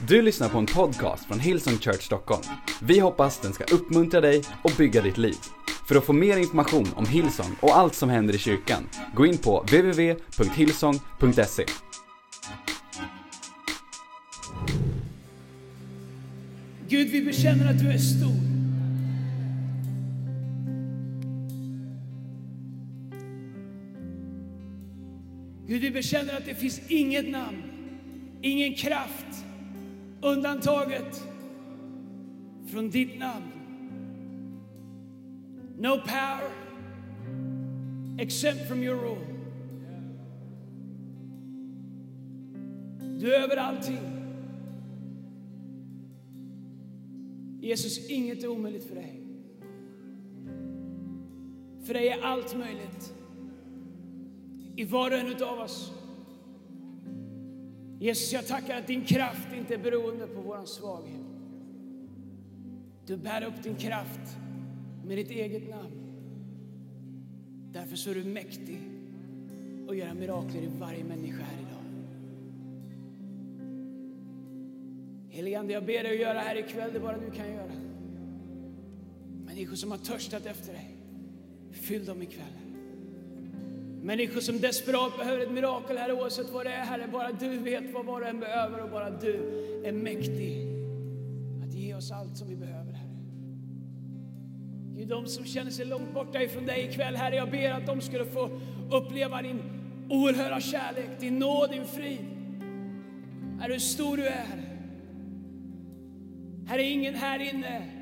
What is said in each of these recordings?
Du lyssnar på en podcast från Hillsong Church Stockholm. Vi hoppas den ska uppmuntra dig och bygga ditt liv. För att få mer information om Hillsong och allt som händer i kyrkan, gå in på www.hillsong.se. Gud, vi bekänner att du är stor. Gud, vi bekänner att det finns inget namn, ingen kraft undantaget från ditt namn. No power except from your rule. Du är över allting. Jesus, inget är omöjligt för dig. För dig är allt möjligt. I var och en av oss. Jesus, jag tackar att din kraft inte är beroende på vår svaghet. Du bär upp din kraft med ditt eget namn. Därför så är du mäktig att göra mirakler i varje människa här idag. Helige jag ber dig att göra här ikväll det bara du kan göra. Människor som har törstat efter dig, fyll dem ikväll. Människor som desperat behöver ett mirakel, Herre, oavsett vad det är, Herre. Bara du vet vad var och en behöver och bara du är mäktig att ge oss allt som vi behöver, Herre. Gud, de som känner sig långt borta ifrån dig ikväll, Herre, jag ber att de skulle få uppleva din oerhörda kärlek, din nåd, din frid. Herre, hur stor du är, Herre. Ingen här inne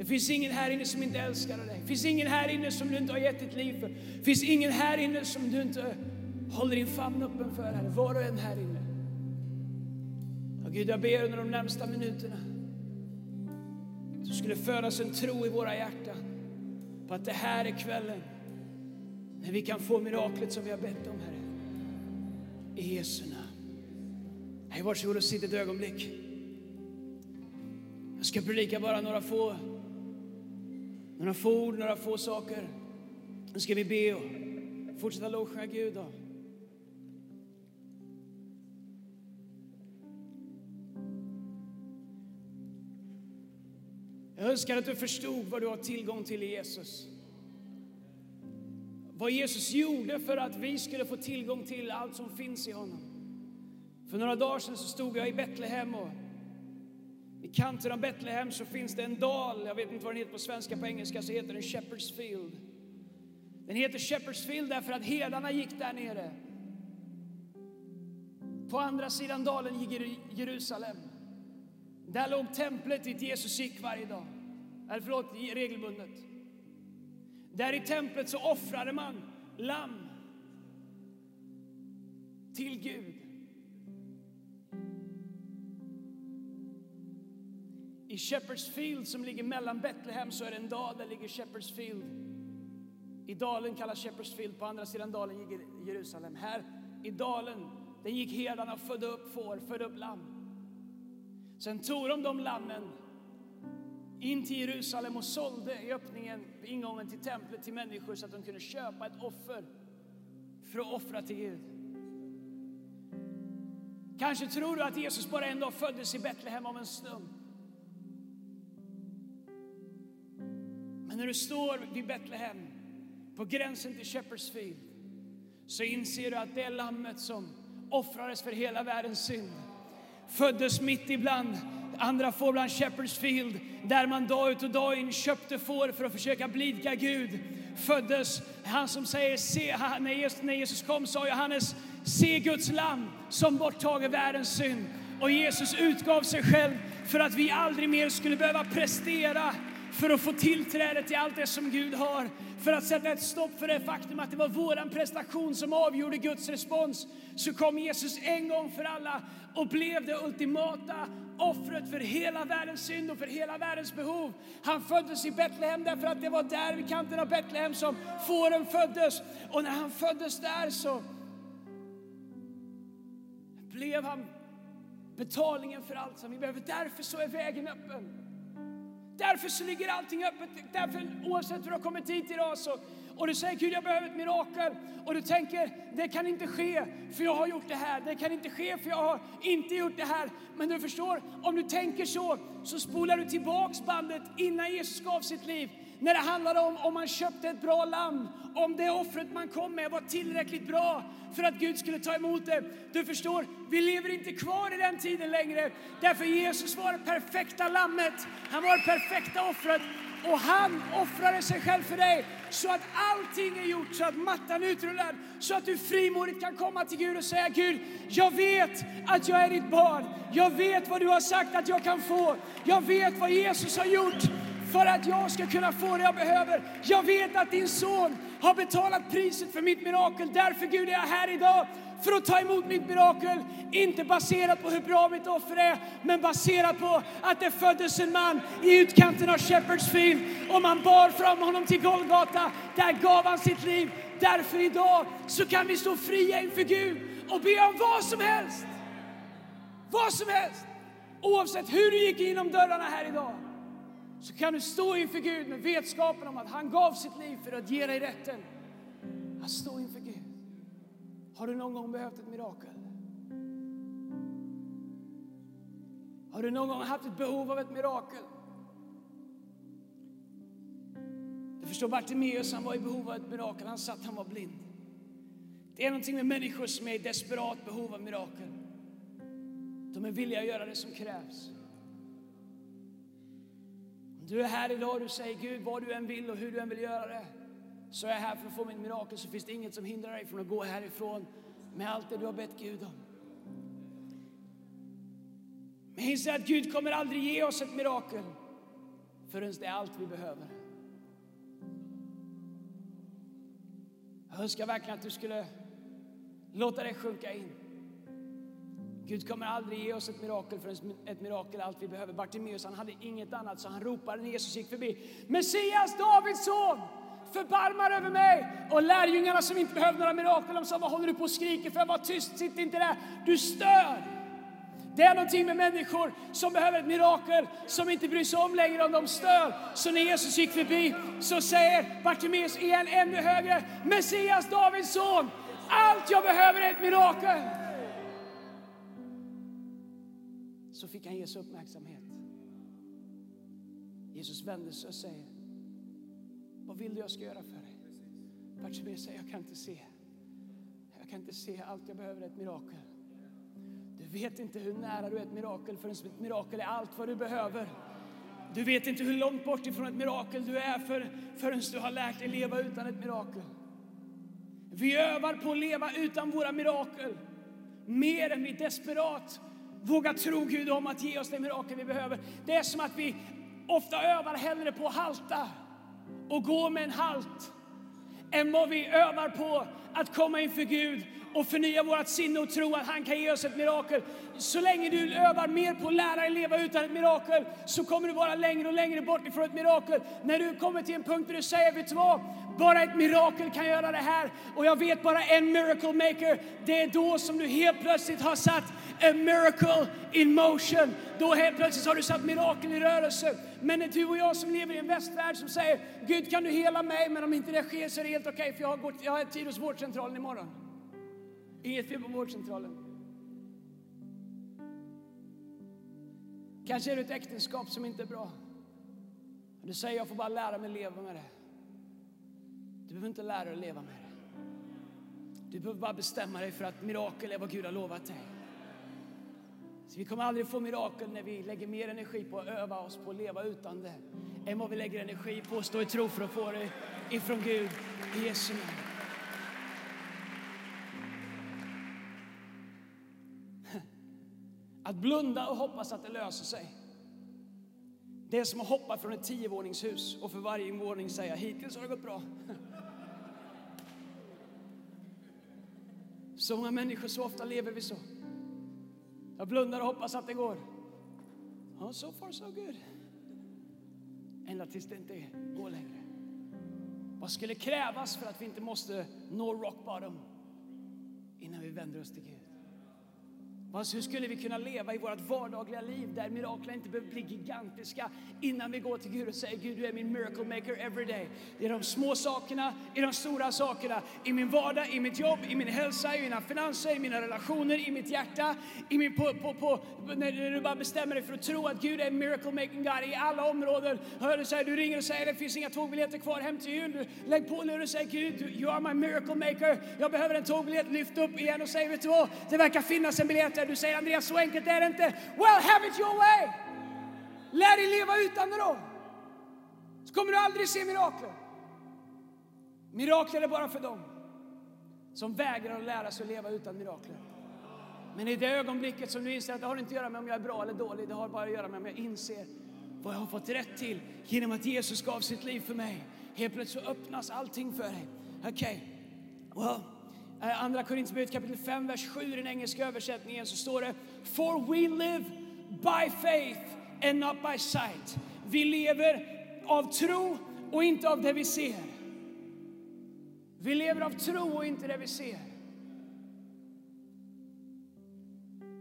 det finns ingen här inne som inte älskar dig. Det finns ingen här inne som du inte har gett ditt liv för. Det finns ingen här inne som du inte håller din famn öppen för. Herre. Var och en här inne. Och Gud, jag ber under de närmsta minuterna att det skulle födas en tro i våra hjärtan på att det här är kvällen när vi kan få miraklet som vi har bett om, Herre. I Jesu namn. Hej, varsågod och sitt ett ögonblick. Jag ska predika bara några få några få ord, några få saker. Nu ska vi be och fortsätta lovsjunga Gud. Då. Jag önskar att du förstod vad du har tillgång till i Jesus. Vad Jesus gjorde för att vi skulle få tillgång till allt som finns i honom. För några dagar sedan så stod jag i Betlehem och i kanten av Betlehem så finns det en dal, jag vet inte vad den heter på svenska, på engelska så heter den Shepherds Field. Den heter Shepherds Field därför att herdarna gick där nere. På andra sidan dalen gick Jerusalem. Där låg templet dit Jesus gick varje dag. Eller förlåt, regelbundet. Där i templet så offrade man lamm till Gud. I Shepherds Field som ligger mellan Betlehem så är det en dal, där ligger Shepherds Field. I dalen kallas Shepherds Field, på andra sidan dalen ligger Jerusalem. Här i dalen, där gick herdarna och födde upp får, födde upp lamm. Sen tog de de lammen in till Jerusalem och sålde i öppningen, ingången till templet till människor så att de kunde köpa ett offer för att offra till Gud. Kanske tror du att Jesus bara en dag föddes i Betlehem av en slump. När du står vid Betlehem, på gränsen till Shepherds Field, så inser du att det lammet som offrades för hela världens synd föddes mitt ibland andra får bland Shepherds Field, där man dag ut och dag in köpte får för att försöka blidka Gud, föddes han som säger, se, när Jesus, när Jesus kom sa Johannes, se Guds lamm som borttager världens synd. Och Jesus utgav sig själv för att vi aldrig mer skulle behöva prestera för att få tillträde till allt det som Gud har. För att sätta ett stopp för det faktum att det var våran prestation som avgjorde Guds respons. Så kom Jesus en gång för alla och blev det ultimata offret för hela världens synd och för hela världens behov. Han föddes i Betlehem därför att det var där vid kanten av Betlehem som fåren föddes. Och när han föddes där så blev han betalningen för allt som vi behöver. Därför så är vägen öppen. Därför så ligger allting öppet. Därför, oavsett hur du har kommit hit idag så, och du säger Gud jag behöver ett mirakel och du tänker det kan inte ske för jag har gjort det här, det kan inte ske för jag har inte gjort det här. Men du förstår, om du tänker så, så spolar du tillbaks bandet innan Jesus gav sitt liv. När det handlade om om man köpte ett bra lamm, om det offret man kom med var tillräckligt bra för att Gud skulle ta emot det. Du förstår, vi lever inte kvar i den tiden längre. Därför Jesus var det perfekta lammet, han var det perfekta offret och han offrade sig själv för dig så att allting är gjort, så att mattan är utrullad, så att du frimodigt kan komma till Gud och säga Gud, jag vet att jag är ditt barn. Jag vet vad du har sagt att jag kan få. Jag vet vad Jesus har gjort för att jag ska kunna få det jag behöver. Jag vet att din son har betalat priset för mitt mirakel. Därför Gud är jag här idag för att ta emot mitt mirakel. Inte baserat på hur bra mitt offer är, men baserat på att det föddes en man i utkanten av Shepherds Field och man bar fram honom till Golgata. Där gav han sitt liv. Därför idag så kan vi stå fria inför Gud och be om vad som helst. Vad som helst. Oavsett hur du gick inom dörrarna här idag så kan du stå inför Gud med vetskapen om att han gav sitt liv för att ge dig rätten att stå inför Gud. Har du någon gång behövt ett mirakel? Har du någon gång haft ett behov av ett mirakel? Du förstår, Bartimeus han var i behov av ett mirakel. Han satt, han var blind. Det är någonting med människor som är i desperat behov av mirakel. De är villiga att göra det som krävs. Du är här idag och du säger Gud, vad du än vill och hur du än vill göra det, så är jag här för att få mitt mirakel, så finns det inget som hindrar dig från att gå härifrån med allt det du har bett Gud om. Men inse att Gud kommer aldrig ge oss ett mirakel förrän det är allt vi behöver. Jag önskar verkligen att du skulle låta det sjunka in. Gud kommer aldrig ge oss ett mirakel förrän ett mirakel är allt vi behöver. Bartimeus han hade inget annat så han ropade när Jesus gick förbi. Messias, Davids son! Förbarmar över mig! Och lärjungarna som inte behövde några mirakel, de sa vad håller du på och skriker för? Var tyst, sitt inte där, du stör! Det är någonting med människor som behöver ett mirakel, som inte bryr sig om längre om de stör. Så när Jesus gick förbi så säger Bartimeus igen ännu högre, Messias, Davids son, allt jag behöver är ett mirakel. Så fick han Jesu uppmärksamhet. Jesus vände sig och säger, vad vill du jag ska göra för dig? Bartimeus säger, jag kan inte se. Jag kan inte se, allt jag behöver är ett mirakel. Du vet inte hur nära du är ett mirakel förrän ett mirakel är allt vad du behöver. Du vet inte hur långt bort ifrån ett mirakel du är för, förrän du har lärt dig leva utan ett mirakel. Vi övar på att leva utan våra mirakel mer än vi desperat Våga tro Gud om att ge oss det mirakel vi behöver. Det är som att vi ofta övar hellre på att halta och gå med en halt än vad vi övar på att komma inför Gud och förnya vårt sinne och tro att han kan ge oss ett mirakel. Så länge du övar mer på att lära dig leva utan ett mirakel så kommer du vara längre och längre bort ifrån ett mirakel. När du kommer till en punkt där du säger, vet du vad? Bara ett mirakel kan göra det här och jag vet bara en miracle maker. Det är då som du helt plötsligt har satt a miracle in motion. Då helt plötsligt har du satt mirakel i rörelse. Men det är du och jag som lever i en västvärld som säger, Gud kan du hela mig? Men om inte det sker så är det helt okej okay, för jag har, gått, jag har tid hos vårdcentralen imorgon. Inget fel på vårdcentralen. Kanske är det ett äktenskap som inte är bra. Du säger jag får bara lära mig leva med det. Du behöver inte lära dig att leva med det. Du behöver bara bestämma dig för att mirakel är vad Gud har lovat dig. Så vi kommer aldrig få mirakel när vi lägger mer energi på att öva oss på att leva utan det än vad vi lägger energi på att stå i tro för att få det ifrån Gud i Jesu namn. Att blunda och hoppas att det löser sig. Det är som att hoppa från ett tiovåningshus och för varje våning säga hittills har det gått bra. Så många människor, så ofta lever vi så. Jag blundar och hoppas att det går. Oh, so far so good. Ända tills det inte går längre. Vad skulle krävas för att vi inte måste nå rock bottom innan vi vänder oss till Gud? Hur skulle vi kunna leva i vårt vardagliga liv där miraklen inte behöver bli gigantiska innan vi går till Gud och säger Gud du är min miracle maker every day. I de små sakerna, i de stora sakerna, i min vardag, i mitt jobb, i min hälsa, i mina finanser, i mina relationer, i mitt hjärta, i min på, på, på, när du bara bestämmer dig för att tro att Gud är miracle making God i alla områden. Hör du säger, du ringer och säger det finns inga tågbiljetter kvar hem till jul. Lägg på nu och säg Gud, you are my miracle maker. Jag behöver en tågbiljett. Lyft upp igen och säg, vet du vad? Det verkar finnas en biljett där. Du säger Andreas, så enkelt är det inte. Well, have it your way! Lär dig leva utan det då. Så kommer du aldrig se mirakler. Mirakler är bara för dem som vägrar att lära sig att leva utan mirakler. Men i det ögonblicket som du inser att det har inte att göra med om jag är bra eller dålig, det har bara att göra med om jag inser vad jag har fått rätt till genom att Jesus gav sitt liv för mig. Helt plötsligt så öppnas allting för dig. Okej, well, Eh, Andra Korinthierbrevet kapitel 5, vers 7 i den engelska översättningen så står det For we live by faith and not by sight. Vi lever av tro och inte av det vi ser. Vi lever av tro och inte det vi ser.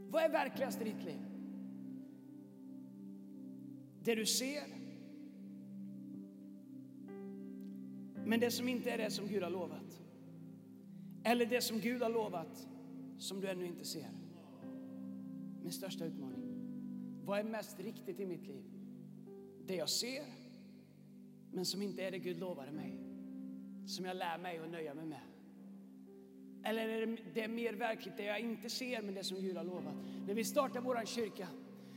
Vad är verkligast i ditt liv? Det du ser? Men det som inte är det som Gud har lovat? Eller det som Gud har lovat som du ännu inte ser? Min största utmaning. Vad är mest riktigt i mitt liv? Det jag ser, men som inte är det Gud lovade mig. Som jag lär mig att nöja mig med. Eller är det, det är mer verkligt det jag inte ser men det som Gud har lovat? När vi startade vår kyrka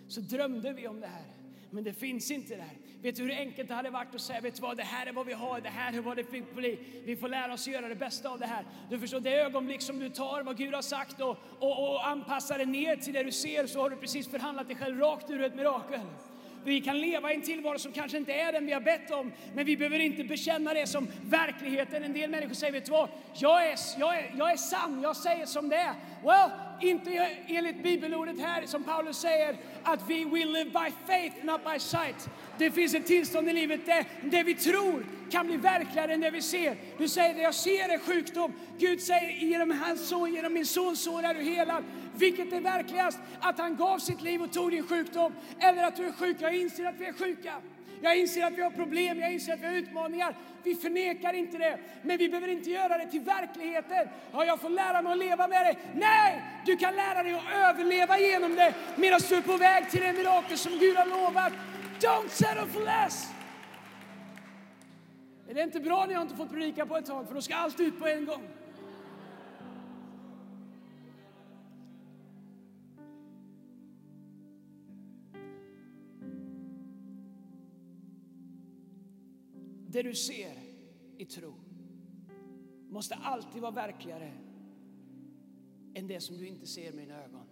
så drömde vi om det här. Men det finns inte där. Vet du hur enkelt det hade varit att säga, vet du vad, det här är vad vi har, det här är vad det fick bli. Vi får lära oss göra det bästa av det här. Du förstår, det ögonblick som du tar vad Gud har sagt och, och, och anpassar det ner till det du ser så har du precis förhandlat dig själv rakt ur ett mirakel. Vi kan leva i en tillvaro som kanske inte är den vi har bett om, men vi behöver inte bekänna det som verkligheten. En del människor säger, vet du vad, jag är, jag är, jag är sann, jag säger som det är. Well, inte e- enligt bibelordet här som Paulus säger att vi will live by faith, not by sight. Det finns ett tillstånd i livet där det vi tror kan bli verkligare än det vi ser. Du säger det jag ser är sjukdom. Gud säger genom, hans son, genom min sons sår är du helad. Vilket är verkligast? Att han gav sitt liv och tog din sjukdom eller att du är sjuk? Jag inser att vi är sjuka. Jag inser att vi har problem, jag inser att vi har utmaningar. Vi förnekar inte det, men vi behöver inte göra det till verkligheten. Ja, jag får lära mig att leva med det. Nej, du kan lära dig att överleva genom det medan du är på väg till det mirakel som Gud har lovat. Don't settle for less! Är det inte bra när jag inte fått predika på ett tag, för då ska allt ut på en gång. Det du ser i tro måste alltid vara verkligare än det som du inte ser med dina ögon.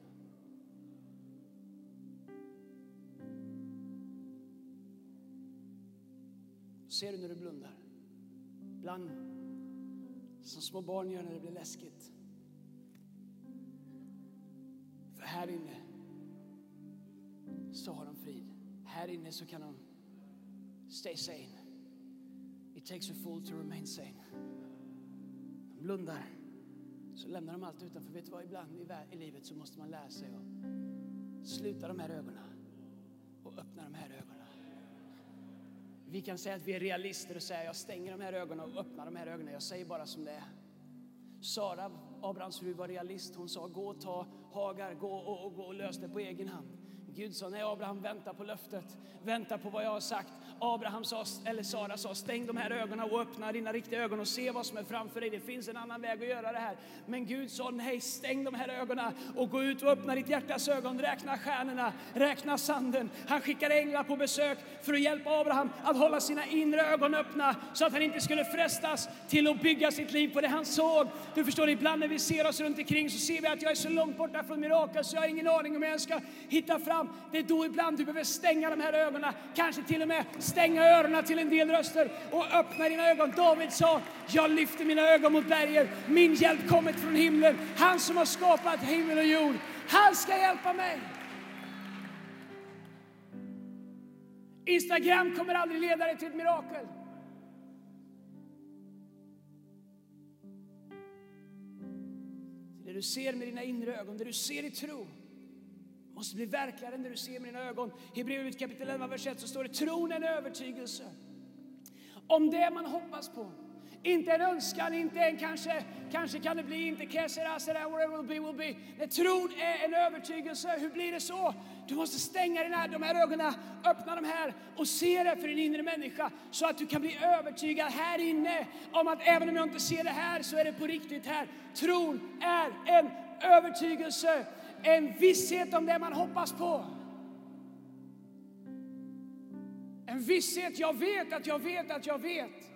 Ser du när du blundar? Ibland som små barn gör när det blir läskigt. För här inne så har de frid. Här inne så kan de stay sane. It takes a fool to remain sane. De blundar, så lämnar de allt utanför. Vet du vad, ibland i, i livet så måste man lära sig att sluta de här ögonen och öppna de här ögonen. Vi kan säga att vi är realister och säga jag stänger de här ögonen och öppnar de här ögonen. Jag säger bara som det är. Sara, Abrahams fru, var realist. Hon sa gå och ta Hagar, gå och, och, gå och lös det på egen hand. Gud sa nej Abraham vänta på löftet, vänta på vad jag har sagt. Abraham sa, eller Sara sa stäng de här ögonen och öppna dina riktiga ögon och se vad som är framför dig. Det finns en annan väg att göra det här. Men Gud sa nej stäng de här ögonen och gå ut och öppna ditt hjärtas ögon. Räkna stjärnorna, räkna sanden. Han skickade änglar på besök för att hjälpa Abraham att hålla sina inre ögon öppna så att han inte skulle frestas till att bygga sitt liv på det han såg. Du förstår, ibland när vi ser oss runt omkring så ser vi att jag är så långt borta från mirakel så jag har ingen aning om jag jag ska hitta fram. Det är då ibland du behöver stänga de här ögonen, kanske till och med stänga öronen till en del röster och öppna dina ögon. David sa, jag lyfter mina ögon mot bergen, min hjälp kommer från himlen. Han som har skapat himmel och jord, han ska hjälpa mig. Instagram kommer aldrig leda dig till ett mirakel. Det du ser med dina inre ögon, det du ser i tro, måste bli verkligare när du ser med dina ögon. I Hebreerbrevet kapitel 11, vers 1 så står det tron är en övertygelse om det man hoppas på. Inte en önskan, inte en kanske, kanske kan det bli, inte kesera, sera, whatever will be, will be. Nej, tron är en övertygelse. Hur blir det så? Du måste stänga dina, de här ögonen, öppna de här och se det för din inre människa så att du kan bli övertygad här inne om att även om jag inte ser det här så är det på riktigt här. Tron är en övertygelse, en visshet om det man hoppas på. En visshet, jag vet att jag vet att jag vet.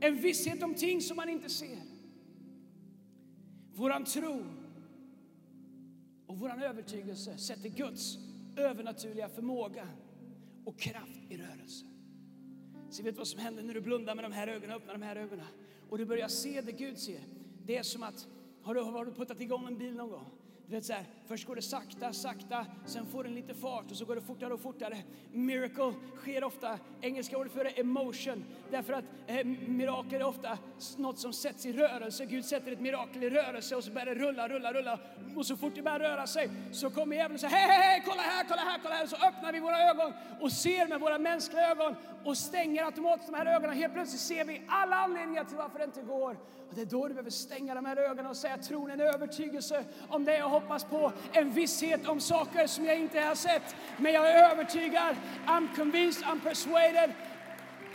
En visshet om ting som man inte ser. Våran tro och våran övertygelse sätter Guds övernaturliga förmåga och kraft i rörelse. Så vet du vad som händer när du blundar med de här ögonen, öppnar de här ögonen och du börjar se det Gud ser? Det är som att, har du, har du puttat igång en bil någon gång? Du vet så här, först går det sakta, sakta, sen får den lite fart och så går det fortare och fortare. Miracle sker ofta, engelska ordet för det är emotion, därför att eh, mirakel är ofta något som sätts i rörelse. Gud sätter ett mirakel i rörelse och så börjar det rulla, rulla, rulla. Och så fort det börjar röra sig så kommer djävulen och säger hej, hej, hej, kolla här, kolla här, kolla här. Och så öppnar vi våra ögon och ser med våra mänskliga ögon och stänger automatiskt de här ögonen. Helt plötsligt ser vi alla anledningar till varför det inte går. Och det är då du behöver stänga de här ögonen och säga tron är en övertygelse om det jag hoppas på. En visshet om saker som jag inte har sett. Men jag är övertygad, I'm convinced, I'm persuaded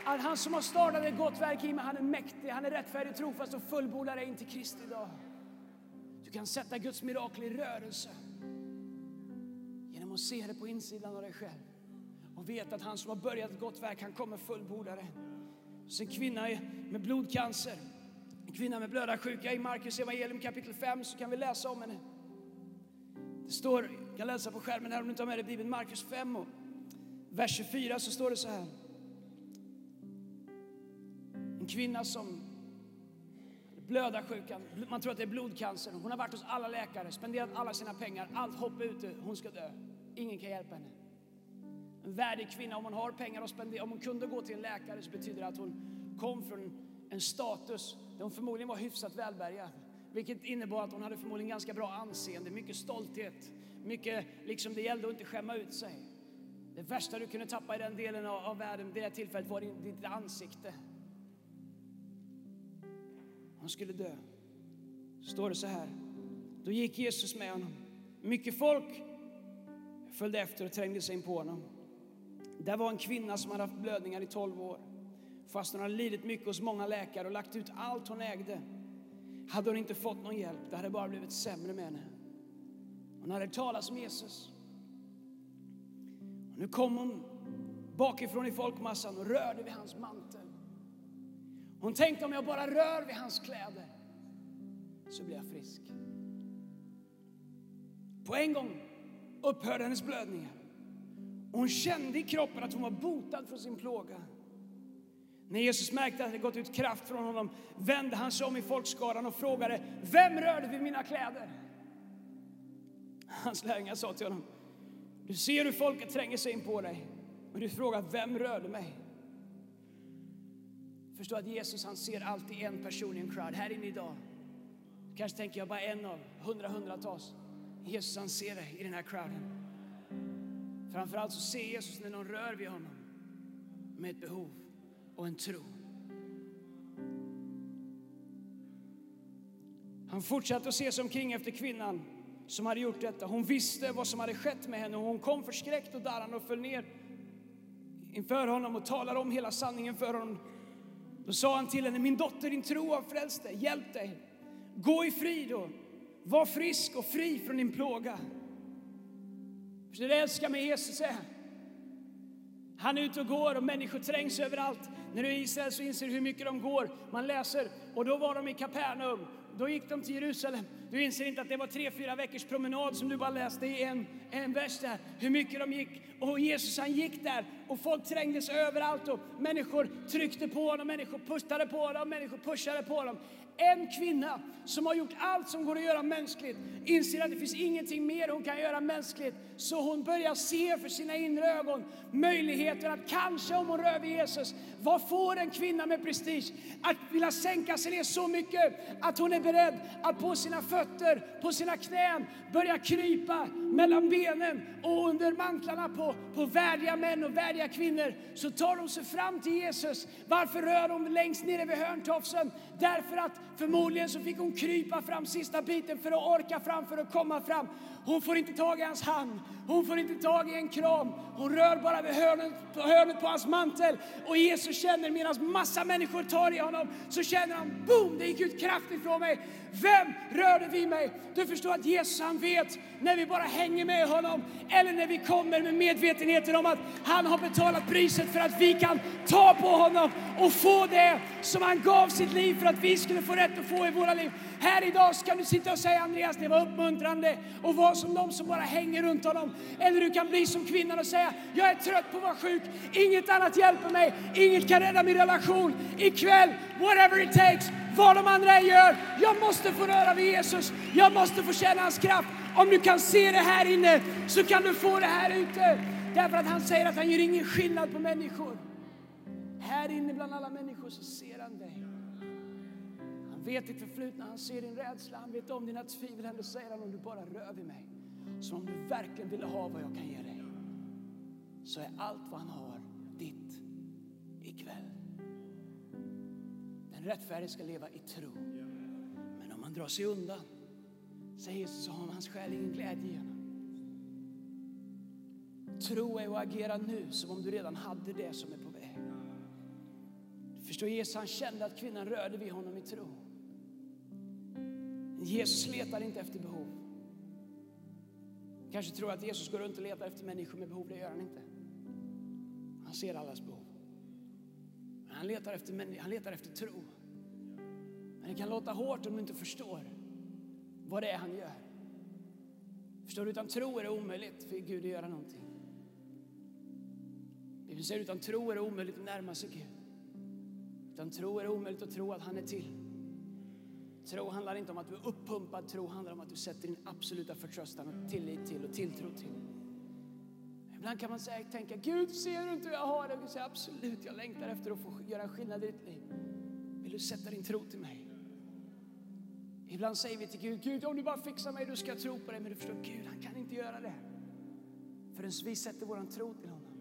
att han som har startat ett gott verk i mig, han är mäktig, han är rättfärdig, trofast och fullbordar dig in till Kristi dag. Du kan sätta Guds mirakel i rörelse genom att se det på insidan av dig själv och veta att han som har börjat ett gott verk, han kommer fullborda det. Så en kvinna med blodcancer, en kvinna med blödarsjuka i Markus evangelium kapitel 5 så kan vi läsa om henne. Det står, jag kan läsa på skärmen här om du inte har med dig Bibeln, Markus 5 och vers 24 så står det så här. En kvinna som blödarsjukan, man tror att det är blodcancer. Hon har varit hos alla läkare, spenderat alla sina pengar, allt hopp är ute, hon ska dö. Ingen kan hjälpa henne. En värdig kvinna, om hon har pengar och spendera, om hon kunde gå till en läkare så betyder det att hon kom från en status där hon förmodligen var hyfsat välbärgad. Vilket innebar att hon hade förmodligen ganska bra anseende, mycket stolthet, mycket liksom det gällde att inte skämma ut sig. Det värsta du kunde tappa i den delen av, av världen, det tillfället, var din, ditt ansikte. Hon skulle dö. Så står det så här. Då gick Jesus med honom. Mycket folk följde efter och trängde sig in på honom. Där var en kvinna som hade haft blödningar i 12 år. Fast hon hade lidit mycket hos många läkare och lagt ut allt hon ägde hade hon inte fått någon hjälp. Det hade bara blivit sämre med henne. Hon hade talat om Jesus. Och nu kom hon bakifrån i folkmassan och rörde vid hans mantel. Hon tänkte om jag bara rör vid hans kläder så blir jag frisk. På en gång upphörde hennes blödningar. hon kände i kroppen att hon var botad från sin plåga. När Jesus märkte att det gått ut kraft från honom vände han sig om i folkskaran och frågade Vem rörde vid mina kläder? Hans lärjungar sa till honom Du ser hur folket tränger sig in på dig och du frågar Vem rörde mig? Förstå att Jesus han ser alltid en person i en crowd. Här inne idag kanske tänker jag bara en av hundra hundratals. Jesus han ser dig i den här crowden. Framförallt så ser Jesus när någon rör vid honom med ett behov och en tro. Han fortsatte att se sig omkring efter kvinnan som hade gjort detta. Hon visste vad som hade skett med henne och hon kom förskräckt och darrande och föll ner inför honom och talade om hela sanningen för honom. Då sa han till henne, min dotter, din tro har frälst dig, hjälp dig. Gå i frid och var frisk och fri från din plåga. För det älskar med Jesus är, han är ute och går och människor trängs överallt. När du är i Israel så inser du hur mycket de går. Man läser, och då var de i Kapernaum. Då gick de till Jerusalem. Du inser inte att det var tre, fyra veckors promenad som du bara läste i en, en vers där. Hur mycket de gick. Och Jesus han gick där och folk trängdes överallt och människor tryckte på honom, människor pustade på honom, människor pushade på honom. En kvinna som har gjort allt som går att göra mänskligt inser att det finns ingenting mer hon kan göra mänskligt. Så hon börjar se för sina inre ögon möjligheten att kanske om hon rör vid Jesus, vad får en kvinna med prestige? Att vilja sänka sig ner så mycket att hon är beredd att på sina fötter, på sina knän börja krypa mellan benen och under mantlarna på, på värdiga män och värdiga kvinnor. Så tar de sig fram till Jesus. Varför rör de längst nere vid hörntofsen? Därför att förmodligen så fick hon krypa fram sista biten för att orka fram, för att komma fram. Hon får inte tag i hans hand, hon får inte tag i en kram. Hon rör bara vid hörnet, på hörnet på hans mantel. Och Jesus känner medan massa människor tar i honom, så känner han boom, det gick ut kraft ifrån mig. Vem rörde vid mig? Du förstår att Jesus han vet när vi bara hänger med honom eller när vi kommer med medvetenheten om att han har betalat priset för att vi kan ta på honom och få det som han gav sitt liv för att vi skulle få rätt att få i våra liv. Här idag ska du sitta och säga Andreas, det var uppmuntrande och vara som de som bara hänger runt honom. Eller du kan bli som kvinnan och säga, jag är trött på att vara sjuk, inget annat hjälper mig, inget kan rädda min relation. Ikväll, whatever it takes, vad de andra än gör, jag måste få röra vid Jesus, jag måste få känna hans kraft. Om du kan se det här inne så kan du få det här ute. Därför att han säger att han gör ingen skillnad på människor. Här inne bland alla människor så ser han dig. Han vet ditt förflutna, han ser din rädsla, han vet om dina tvivel. Ändå säger han om du bara rör vid mig, som om du verkligen ville ha vad jag kan ge dig, så är allt vad han har ditt ikväll. Den rättfärdige ska leva i tro. Men om man drar sig undan, säger Jesus, så har hans själ ingen glädje i honom. Tro är att agera nu som om du redan hade det som är på väg. Förstår Jesus, han kände att kvinnan rörde vid honom i tro. Jesus letar inte efter behov. Kanske tror att Jesus går runt och letar efter människor med behov, det gör han inte. Han ser allas behov. Men han letar efter, han letar efter tro. Men det kan låta hårt om du inte förstår vad det är han gör. Förstår du? Utan tro är det omöjligt för Gud att göra någonting. Bibeln säger utan tro är det omöjligt att närma sig Gud. Utan tro är det omöjligt att tro att han är till. Tro handlar inte om att du är uppumpad, tro handlar om att du sätter din absoluta förtröstan och tillit till och tilltro till. Ibland kan man säga, tänka, Gud ser du inte hur jag har det? Och Gud säger, absolut, jag längtar efter att få göra en skillnad i ditt liv. Vill du sätta din tro till mig? Ibland säger vi till Gud, Gud om du bara fixar mig, då ska jag tro på dig. Men du förstår, Gud han kan inte göra det. Förrän vi sätter vår tro till honom.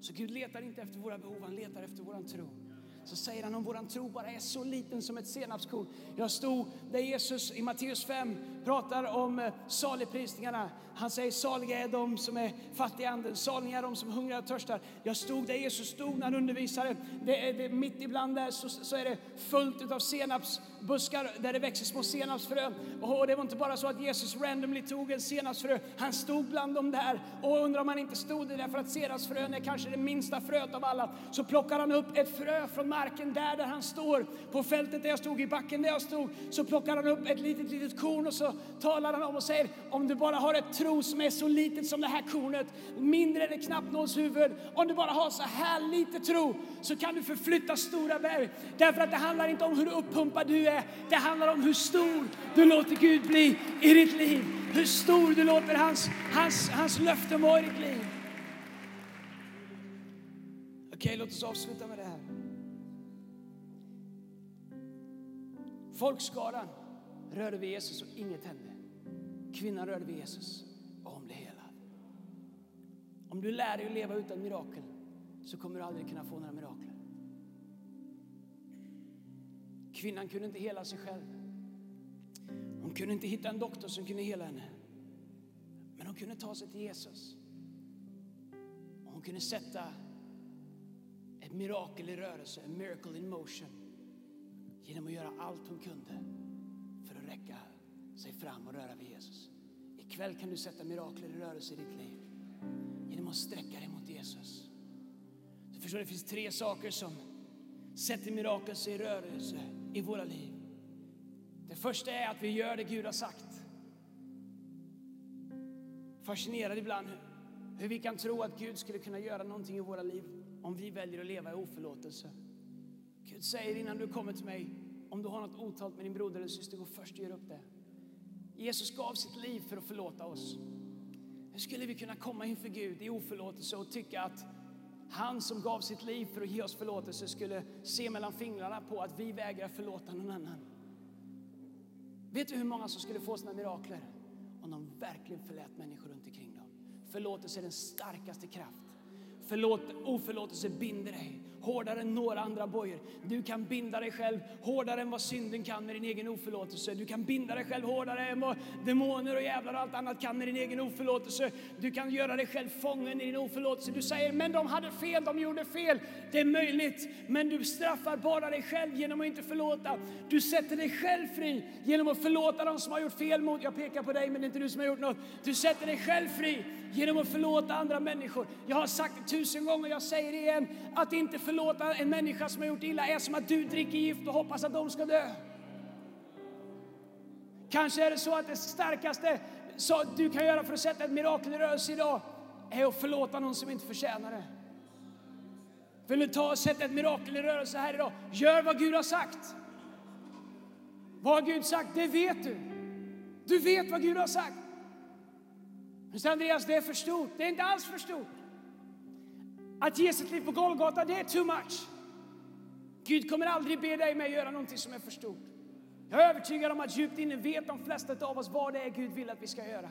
Så Gud letar inte efter våra behov, han letar efter våran tro så säger han om våran tro bara är så liten som ett senapskorn. Jag stod där Jesus i Matteus 5 pratar om eh, saligprisningarna. Han säger saliga är de som är fattiga anden, saliga är de som hungrar och törstar. Jag stod där Jesus stod när han undervisade. Det är, det, mitt ibland där så, så är det fullt av senapsbuskar där det växer små senapsfrön. Och det var inte bara så att Jesus randomly tog en senapsfrö. Han stod bland dem där och undrar om han inte stod där för att senapsfrön är kanske det minsta fröet av alla. Så plockar han upp ett frö från marken där, där han står. På fältet där jag stod, i backen där jag stod, så plockar han upp ett litet, litet korn och så talar han om och säger om du bara har ett tro som är så litet som det här kornet, mindre än ett knappnålshuvud, om du bara har så här lite tro så kan du förflytta stora berg. Därför att det handlar inte om hur uppumpad du är, det handlar om hur stor du låter Gud bli i ditt liv. Hur stor du låter hans, hans, hans löften vara i ditt liv. Okej, låt oss avsluta med det här. Folkskaran rörde vid Jesus och inget hände. Kvinnan rörde vid Jesus och hon blev helad. Om du lär dig att leva utan mirakel så kommer du aldrig kunna få några mirakler. Kvinnan kunde inte hela sig själv. Hon kunde inte hitta en doktor som kunde hela henne. Men hon kunde ta sig till Jesus. hon kunde sätta ett mirakel i rörelse, en miracle in motion genom att göra allt hon kunde sig fram och röra vid Jesus. Ikväll kan du sätta mirakler i rörelse i ditt liv genom att sträcka dig mot Jesus. Du förstår, det finns tre saker som sätter mirakel i rörelse i våra liv. Det första är att vi gör det Gud har sagt. Fascinerad ibland hur vi kan tro att Gud skulle kunna göra någonting i våra liv om vi väljer att leva i oförlåtelse. Gud säger innan du kommer till mig, om du har något otalt med din broder eller syster, gå först och gör upp det. Jesus gav sitt liv för att förlåta oss. Hur skulle vi kunna komma inför Gud i oförlåtelse och tycka att han som gav sitt liv för att ge oss förlåtelse skulle se mellan fingrarna på att vi vägrar förlåta någon annan? Vet du hur många som skulle få sina mirakler om de verkligen förlät människor runt omkring dem? Förlåtelse är den starkaste kraft. Förlåt, oförlåtelse binder dig hårdare än några andra bojor. Du kan binda dig själv hårdare än vad synden kan med din egen oförlåtelse. Du kan binda dig själv hårdare än vad demoner och jävlar och allt annat kan med din egen oförlåtelse. Du kan göra dig själv fången i din oförlåtelse. Du säger, men de hade fel, de gjorde fel. Det är möjligt, men du straffar bara dig själv genom att inte förlåta. Du sätter dig själv fri genom att förlåta dem som har gjort fel mot, jag pekar på dig men det är inte du som har gjort något. Du sätter dig själv fri genom att förlåta andra människor. Jag har sagt det tusen gånger, jag säger det igen, att inte förlåta förlåta en människa som har gjort illa är som att du dricker gift och hoppas att de ska dö. Kanske är det så att det starkaste du kan göra för att sätta ett mirakel i rörelse idag är att förlåta någon som inte förtjänar det. Vill du ta och sätta ett mirakel i rörelse här idag? Gör vad Gud har sagt. Vad har Gud sagt? Det vet du. Du vet vad Gud har sagt. Men Andreas, det är för stort. Det är inte alls för stort. Att ge sitt liv på Golgata, det är too much. Gud kommer aldrig be dig med att göra någonting som är för stort. Jag är övertygad om att djupt inne vet de flesta av oss vad det är Gud vill att vi ska göra.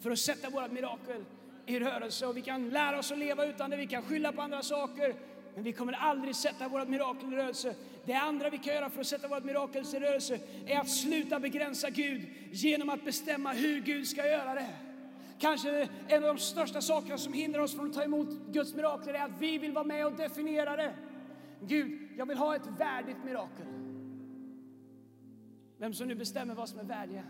För att sätta vårt mirakel i rörelse. Och vi kan lära oss att leva utan det, vi kan skylla på andra saker. Men vi kommer aldrig sätta vårt mirakel i rörelse. Det andra vi kan göra för att sätta vårt mirakel i rörelse är att sluta begränsa Gud genom att bestämma hur Gud ska göra det. Kanske en av de största sakerna som hindrar oss från att ta emot Guds mirakler är att vi vill vara med och definiera det. Gud, jag vill ha ett värdigt mirakel. Vem som nu bestämmer vad som är värdiga.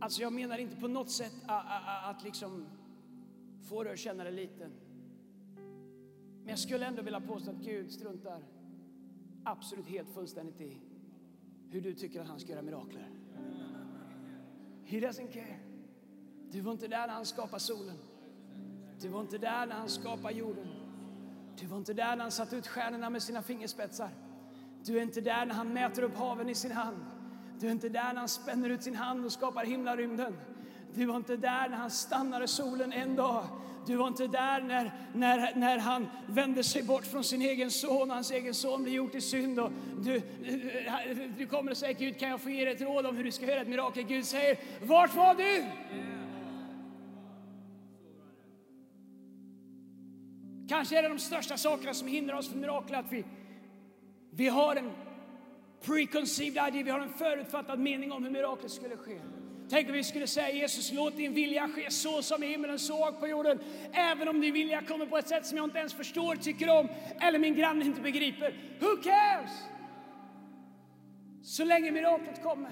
Alltså jag menar inte på något sätt att, att liksom få dig att känna dig liten. Men jag skulle ändå vilja påstå att Gud struntar absolut helt fullständigt i hur du tycker att han ska göra mirakler. He doesn't care. Du var inte där när han skapade solen. Du var inte där när han skapade jorden. Du var inte där när han satte ut stjärnorna med sina fingerspetsar. Du är inte där när han mäter upp haven i sin hand. Du är inte där när han spänner ut sin hand och skapar himlarymden. Du var inte där när han stannade solen en dag. Du var inte där när, när, när han vände sig bort från sin egen son och hans egen son blev gjort i synd. Och du, du kommer och säger Gud kan jag få ge dig ett råd om hur du ska göra ett mirakel? Gud säger vart var du? Kanske är det de största sakerna som hindrar oss från mirakel att vi, vi har en preconceived idea, vi har en förutfattad mening om hur miraklet skulle ske. Tänk om vi skulle säga Jesus, låt din vilja ske så som i himlen, så på jorden. Även om din vilja kommer på ett sätt som jag inte ens förstår, tycker om eller min granne inte begriper. Who cares? Så länge miraklet kommer.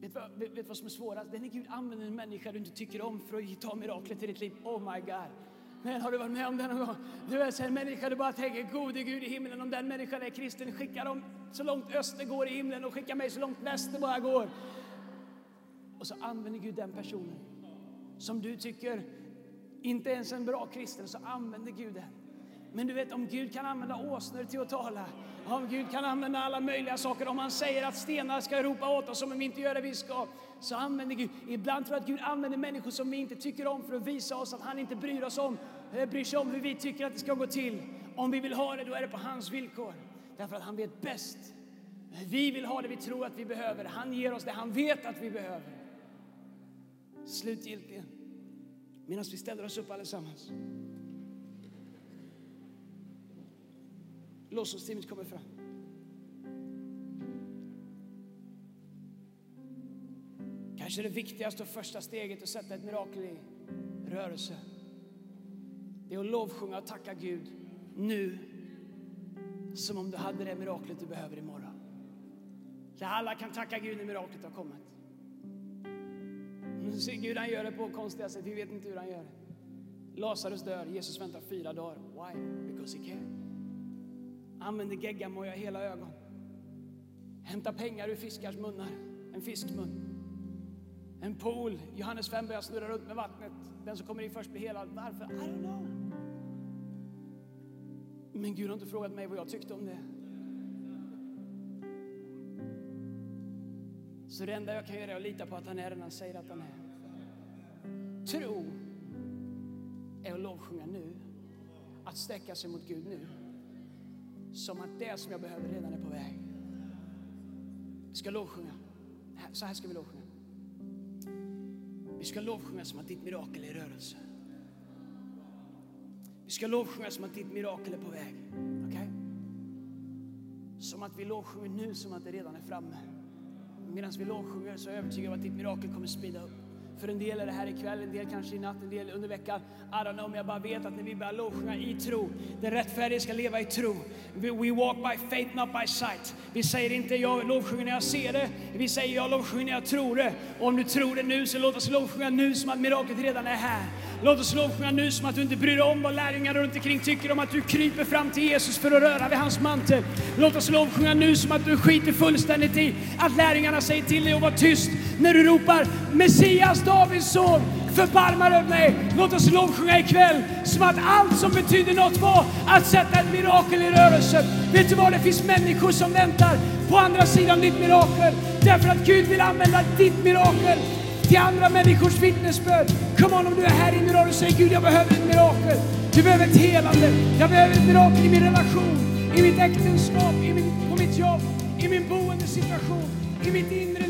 Vet du vad, vet, vet vad som är svårast? Det är när Gud använder en människa du inte tycker om för att ta miraklet i ditt liv. Oh my God. Men har du varit med om det någon gång? Du är en människa du bara tänker, gode Gud i himlen, om den människan är kristen, skicka dem så långt öster går i himlen och skicka mig så långt väster bara går. Och så använder Gud den personen som du tycker inte ens är en bra kristen, så använder Gud den. Men du vet, om Gud kan använda åsnor till att tala, om Gud kan använda alla möjliga saker, om han säger att stenar ska ropa åt oss om vi inte gör det vi ska, så använder Gud. Ibland tror jag att Gud använder människor som vi inte tycker om för att visa oss att han inte bryr, oss om, eh, bryr sig om hur vi tycker att det ska gå till. Om vi vill ha det, då är det på hans villkor. Därför att han vet bäst. Vi vill ha det vi tror att vi behöver. Han ger oss det han vet att vi behöver. Slutgiltigen, medan vi ställer oss upp allesammans. Lovsångsteamet kommer fram. Kanske det viktigaste och första steget att sätta ett mirakel i rörelse. Det är att lovsjunga och tacka Gud nu som om du hade det miraklet du behöver imorgon. Så alla kan tacka Gud när miraklet har kommit. Men ser Gud han gör det på konstiga sätt, vi vet inte hur han gör det. Lazarus dör, Jesus väntar fyra dagar. Why? Because he can. Använder geggamoja hela ögon. Hämtar pengar ur fiskars munnar, en fiskmun. En pool, Johannes 5 börjar snurra runt med vattnet. Den som kommer in först blir helad. Varför? I don't know. Men Gud har inte frågat mig vad jag tyckte om det. Så det enda jag kan göra är att lita på att han är den han säger att han är. Tro är att lovsjunga nu. Att sträcka sig mot Gud nu. Som att det som jag behöver redan är på väg. Vi ska lovsjunga. Så här ska vi lovsjunga. Vi ska lovsjunga som att ditt mirakel är i rörelse. Vi ska lovsjunga som att ditt mirakel är på väg. Okay? Som att vi lovsjunger nu som att det redan är framme. Medan vi lovsjunger så är jag övertygad om att ditt mirakel kommer sprida upp. För en del är det här ikväll, en del kanske i natt, en del under veckan. I don't know, men jag bara vet att när vi börjar lovsjunga i tro, den rättfärdige ska leva i tro. We, we walk by faith, not by sight. Vi säger inte jag lovsjunger när jag ser det, vi säger jag lovsjunger när jag tror det. Och om du tror det nu så låt oss lovsjunga nu som att miraklet redan är här. Låt oss lovsjunga nu som att du inte bryr dig om vad lärjungar runt omkring tycker om att du kryper fram till Jesus för att röra vid hans mantel. Låt oss lovsjunga nu som att du skiter fullständigt i att lärjungarna säger till dig att vara tyst när du ropar Messias, Davids son, förbarma dig över mig. Låt oss lovsjunga ikväll som att allt som betyder något var att sätta ett mirakel i rörelse. Vet du vad? Det finns människor som väntar på andra sidan ditt mirakel därför att Gud vill använda ditt mirakel till andra människors vittnesbörd. Kom on, om du är här inne idag och säger Gud, jag behöver ett mirakel. Du behöver ett helande. Jag behöver ett mirakel i min relation, i mitt äktenskap, i min, på mitt jobb, i min boendesituation, i mitt inre